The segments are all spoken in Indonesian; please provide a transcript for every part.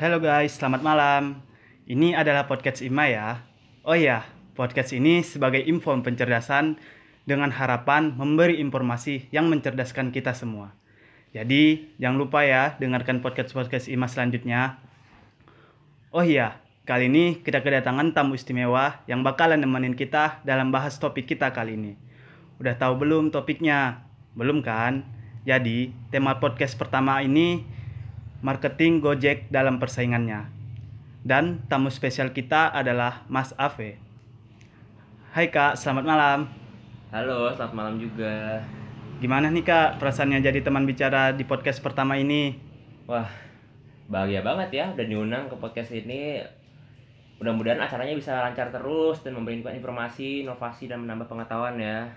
Halo guys, selamat malam. Ini adalah podcast Ima ya. Oh iya, podcast ini sebagai info pencerdasan dengan harapan memberi informasi yang mencerdaskan kita semua. Jadi, jangan lupa ya dengarkan podcast-podcast Ima selanjutnya. Oh iya, kali ini kita kedatangan tamu istimewa yang bakalan nemenin kita dalam bahas topik kita kali ini. Udah tahu belum topiknya? Belum kan? Jadi, tema podcast pertama ini marketing Gojek dalam persaingannya. Dan tamu spesial kita adalah Mas Ave. Hai Kak, selamat malam. Halo, selamat malam juga. Gimana nih Kak perasaannya jadi teman bicara di podcast pertama ini? Wah, bahagia banget ya udah diundang ke podcast ini. Mudah-mudahan acaranya bisa lancar terus dan memberikan informasi, inovasi dan menambah pengetahuan ya.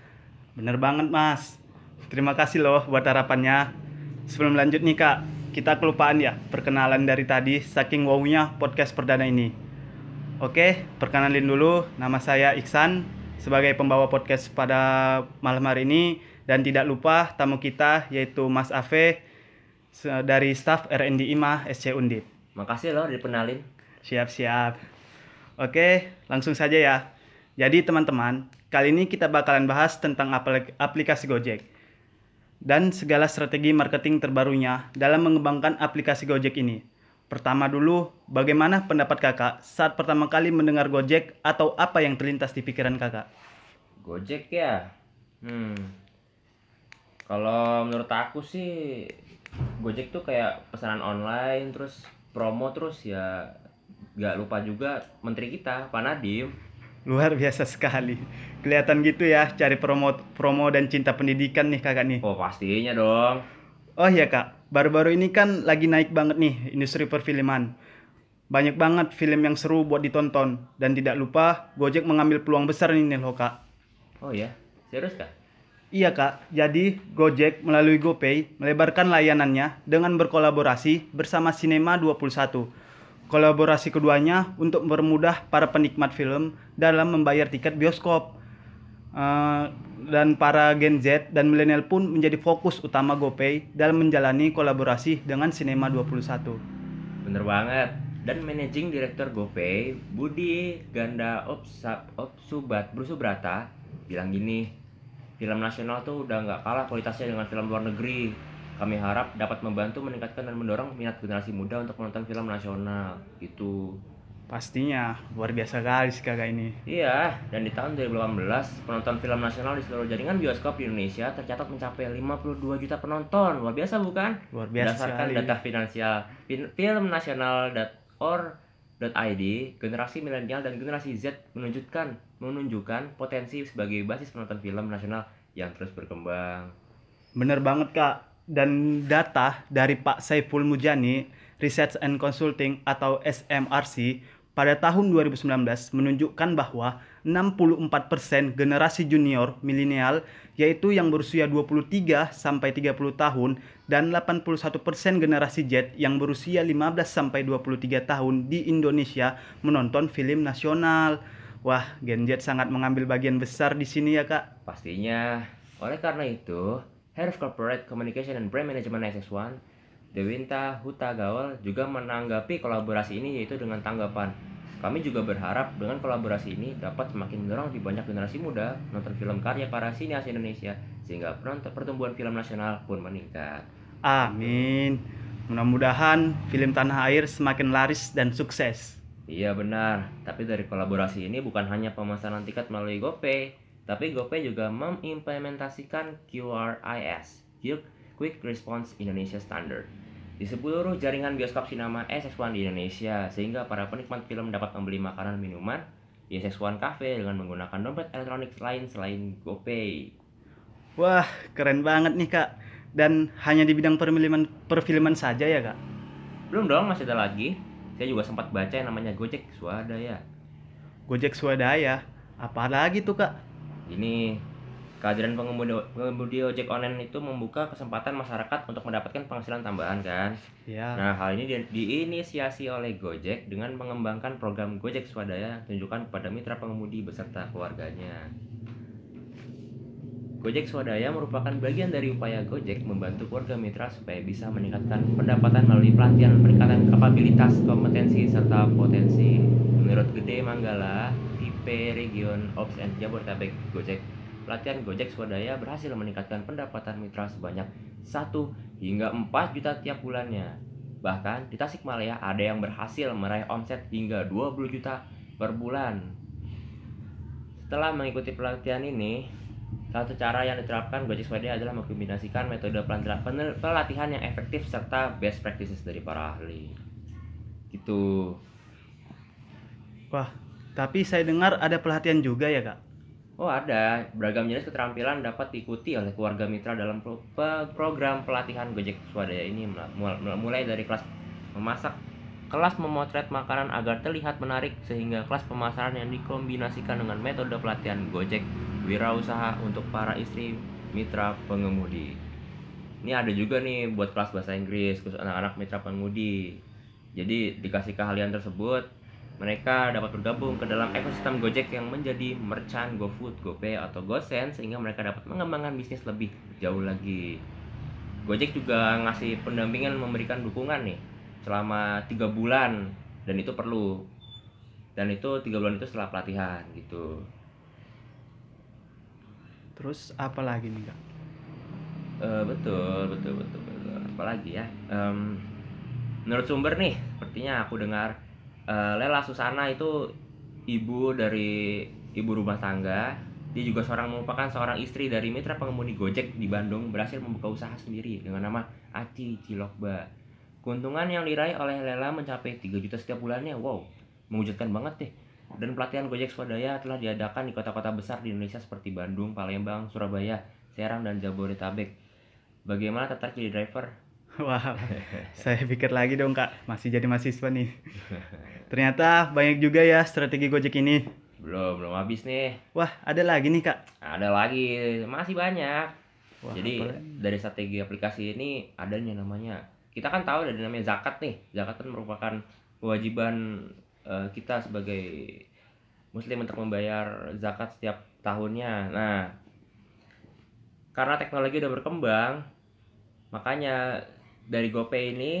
Bener banget Mas. Terima kasih loh buat harapannya. Sebelum lanjut nih Kak, kita kelupaan ya perkenalan dari tadi saking wownya podcast perdana ini. Oke, perkenalin dulu nama saya Iksan sebagai pembawa podcast pada malam hari ini dan tidak lupa tamu kita yaitu Mas Ave se- dari staf R&D IMA SC Undip. Makasih loh udah dikenalin. Siap-siap. Oke, langsung saja ya. Jadi teman-teman, kali ini kita bakalan bahas tentang aplik- aplikasi Gojek dan segala strategi marketing terbarunya dalam mengembangkan aplikasi Gojek ini. Pertama dulu, bagaimana pendapat kakak saat pertama kali mendengar Gojek atau apa yang terlintas di pikiran kakak? Gojek ya. Hmm. Kalau menurut aku sih Gojek tuh kayak pesanan online terus promo terus ya gak lupa juga menteri kita Pak Nadiem Luar biasa sekali. Kelihatan gitu ya, cari promo promo dan cinta pendidikan nih kakak nih. Oh pastinya dong Oh iya kak, baru-baru ini kan lagi naik banget nih industri perfilman. Banyak banget film yang seru buat ditonton. Dan tidak lupa, Gojek mengambil peluang besar ini nih loh kak. Oh ya serius kak? Iya kak, jadi Gojek melalui GoPay melebarkan layanannya dengan berkolaborasi bersama Cinema 21. Kolaborasi keduanya untuk mempermudah para penikmat film dalam membayar tiket bioskop. Eh, dan para Gen Z dan milenial pun menjadi fokus utama GoPay dalam menjalani kolaborasi dengan Cinema 21. Bener banget. Dan managing director GoPay, Budi Ganda Opsa, Opsubat Brusubrata bilang gini, film nasional tuh udah nggak kalah kualitasnya dengan film luar negeri. Kami harap dapat membantu meningkatkan dan mendorong minat generasi muda untuk menonton film nasional. Gitu. Pastinya luar biasa kali sih kakak ini. Iya, dan di tahun 2018, penonton film nasional di seluruh jaringan bioskop di Indonesia tercatat mencapai 52 juta penonton. Luar biasa bukan? Luar biasa Berdasarkan sekali. data finansial fin- filmnasional.or.id, generasi milenial dan generasi Z menunjukkan menunjukkan potensi sebagai basis penonton film nasional yang terus berkembang. Bener banget kak. Dan data dari Pak Saiful Mujani, Research and Consulting atau SMRC, pada tahun 2019 menunjukkan bahwa 64% generasi junior milenial yaitu yang berusia 23 sampai 30 tahun dan 81% generasi Z yang berusia 15 sampai 23 tahun di Indonesia menonton film nasional. Wah, Gen Z sangat mengambil bagian besar di sini ya, Kak. Pastinya, oleh karena itu, Head of Corporate Communication and Brand Management SS1, Dewinta Huta Gawal juga menanggapi kolaborasi ini yaitu dengan tanggapan kami juga berharap dengan kolaborasi ini dapat semakin mendorong lebih banyak generasi muda menonton film karya para sineas Indonesia sehingga penonton pertumbuhan film nasional pun meningkat. Amin. Mudah-mudahan film Tanah Air semakin laris dan sukses. Iya benar, tapi dari kolaborasi ini bukan hanya pemesanan tiket melalui GoPay, tapi GoPay juga mengimplementasikan QRIS, Quick Response Indonesia Standard, di seluruh jaringan bioskop sinema SS1 di Indonesia, sehingga para penikmat film dapat membeli makanan minuman di SS1 Cafe dengan menggunakan dompet elektronik lain selain GoPay. Wah, keren banget nih, Kak. Dan hanya di bidang perfilman perfilman saja ya, Kak. Belum dong, masih ada lagi. Saya juga sempat baca yang namanya Gojek Swadaya. Gojek Swadaya. Apa lagi tuh, Kak? Ini kehadiran pengemudi, pengemudi ojek online itu membuka kesempatan masyarakat untuk mendapatkan penghasilan tambahan kan. Ya. Nah hal ini di- diinisiasi oleh Gojek dengan mengembangkan program Gojek Swadaya yang ditunjukkan kepada mitra pengemudi beserta keluarganya. Gojek Swadaya merupakan bagian dari upaya Gojek membantu keluarga mitra supaya bisa meningkatkan pendapatan melalui pelatihan peningkatan kapabilitas, kompetensi, serta potensi. Menurut Gede Manggala, VP Region Ops and Jabodetabek Gojek, pelatihan Gojek Swadaya berhasil meningkatkan pendapatan mitra sebanyak 1 hingga 4 juta tiap bulannya. Bahkan di Tasikmalaya ada yang berhasil meraih omset hingga 20 juta per bulan. Setelah mengikuti pelatihan ini, satu cara yang diterapkan Gojek Swadaya adalah mengkombinasikan metode pelatihan yang efektif serta best practices dari para ahli. Gitu. Wah, tapi saya dengar ada pelatihan juga ya kak? Oh ada, beragam jenis keterampilan dapat diikuti oleh keluarga mitra dalam pro program pelatihan Gojek Swadaya ini mulai dari kelas memasak, kelas memotret makanan agar terlihat menarik sehingga kelas pemasaran yang dikombinasikan dengan metode pelatihan Gojek wirausaha untuk para istri mitra pengemudi. Ini ada juga nih buat kelas bahasa Inggris khusus anak-anak mitra pengemudi. Jadi dikasih keahlian tersebut, mereka dapat bergabung ke dalam ekosistem Gojek yang menjadi merchant GoFood, GoPay atau GoSend sehingga mereka dapat mengembangkan bisnis lebih jauh lagi. Gojek juga ngasih pendampingan memberikan dukungan nih selama tiga bulan dan itu perlu dan itu tiga bulan itu setelah pelatihan gitu Terus apa lagi nih kak? Uh, betul, betul, betul, betul. Apalagi ya? Um, menurut sumber nih, sepertinya aku dengar uh, Lela Susana itu ibu dari ibu rumah tangga. Dia juga seorang merupakan seorang istri dari mitra pengemudi Gojek di Bandung berhasil membuka usaha sendiri dengan nama Aci Cilokba. Keuntungan yang diraih oleh Lela mencapai 3 juta setiap bulannya. Wow, mengujudkan banget deh dan pelatihan Gojek Swadaya telah diadakan di kota-kota besar di Indonesia seperti Bandung, Palembang, Surabaya, Serang, dan Jabodetabek. Bagaimana tertarik jadi driver? Wah, saya pikir lagi dong kak, masih jadi mahasiswa nih. Ternyata banyak juga ya strategi Gojek ini. Belum, belum habis nih. Wah, ada lagi nih kak? Ada lagi, masih banyak. Wah, Jadi dari strategi aplikasi ini adanya namanya. Kita kan tahu dari namanya zakat nih. Zakat kan merupakan kewajiban uh, kita sebagai muslim untuk membayar zakat setiap tahunnya. Nah, karena teknologi udah berkembang, makanya dari GoPay ini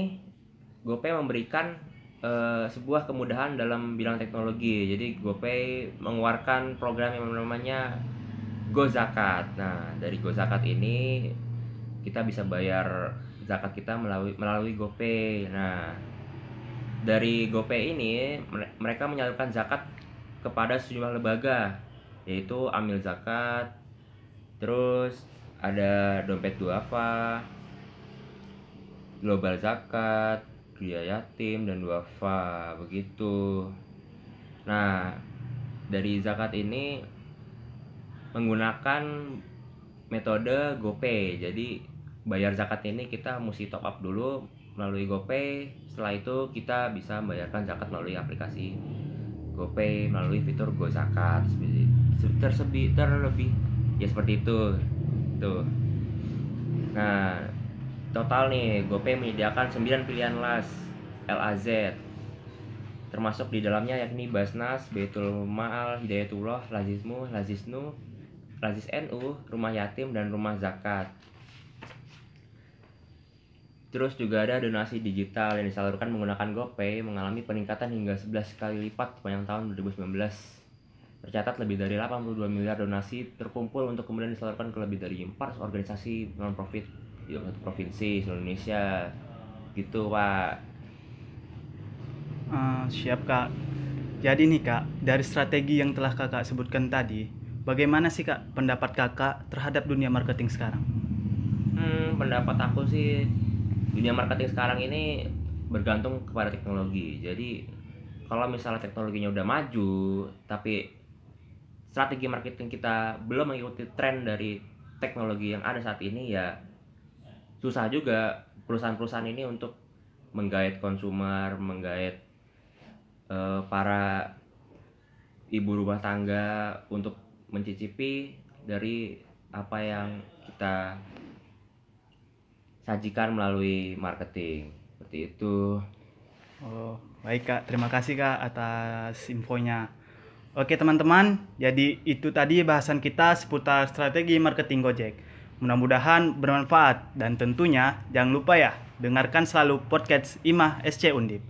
GoPay memberikan uh, sebuah kemudahan dalam bidang teknologi. Jadi GoPay mengeluarkan program yang namanya Go Zakat. Nah, dari Go Zakat ini kita bisa bayar zakat kita melalui melalui GoPay. Nah, dari GoPay ini mereka menyalurkan zakat kepada sejumlah lembaga yaitu Amil Zakat, terus ada Dompet Duafa, Global Zakat, Gria Yatim dan Duafa begitu. Nah, dari zakat ini menggunakan metode GoPay. Jadi bayar zakat ini kita mesti top up dulu melalui GoPay. Setelah itu kita bisa membayarkan zakat melalui aplikasi GoPay melalui fitur Go Zakat. Tersebi terlebih ya seperti itu. Tuh. Nah, total nih GoPay menyediakan 9 pilihan las LAZ termasuk di dalamnya yakni Basnas, Baitul Ma'al, Hidayatullah, Lazismu, Lazisnu, Lazis NU, Rumah Yatim, dan Rumah Zakat. Terus juga ada donasi digital yang disalurkan menggunakan GoPay mengalami peningkatan hingga 11 kali lipat sepanjang tahun 2019. Tercatat lebih dari 82 miliar donasi terkumpul untuk kemudian disalurkan ke lebih dari 4 organisasi non-profit di satu provinsi di Indonesia. Gitu, Pak. Uh, siap, Kak. Jadi nih, Kak, dari strategi yang telah Kakak sebutkan tadi, bagaimana sih, Kak, pendapat Kakak terhadap dunia marketing sekarang? Hmm, pendapat aku sih dunia marketing sekarang ini bergantung kepada teknologi jadi kalau misalnya teknologinya udah maju tapi strategi marketing kita belum mengikuti tren dari teknologi yang ada saat ini ya susah juga perusahaan-perusahaan ini untuk menggait konsumer, menggait uh, para ibu rumah tangga untuk mencicipi dari apa yang kita sajikan melalui marketing. Seperti itu. Oh baik kak. Terima kasih kak atas infonya. Oke teman-teman, jadi itu tadi bahasan kita seputar strategi marketing Gojek. Mudah-mudahan bermanfaat dan tentunya jangan lupa ya dengarkan selalu podcast IMA SC Undip.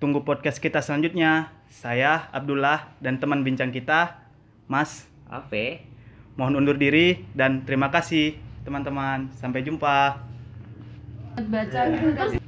Tunggu podcast kita selanjutnya. Saya Abdullah dan teman bincang kita Mas Ave, mohon undur diri dan terima kasih teman-teman. Sampai jumpa. baca terus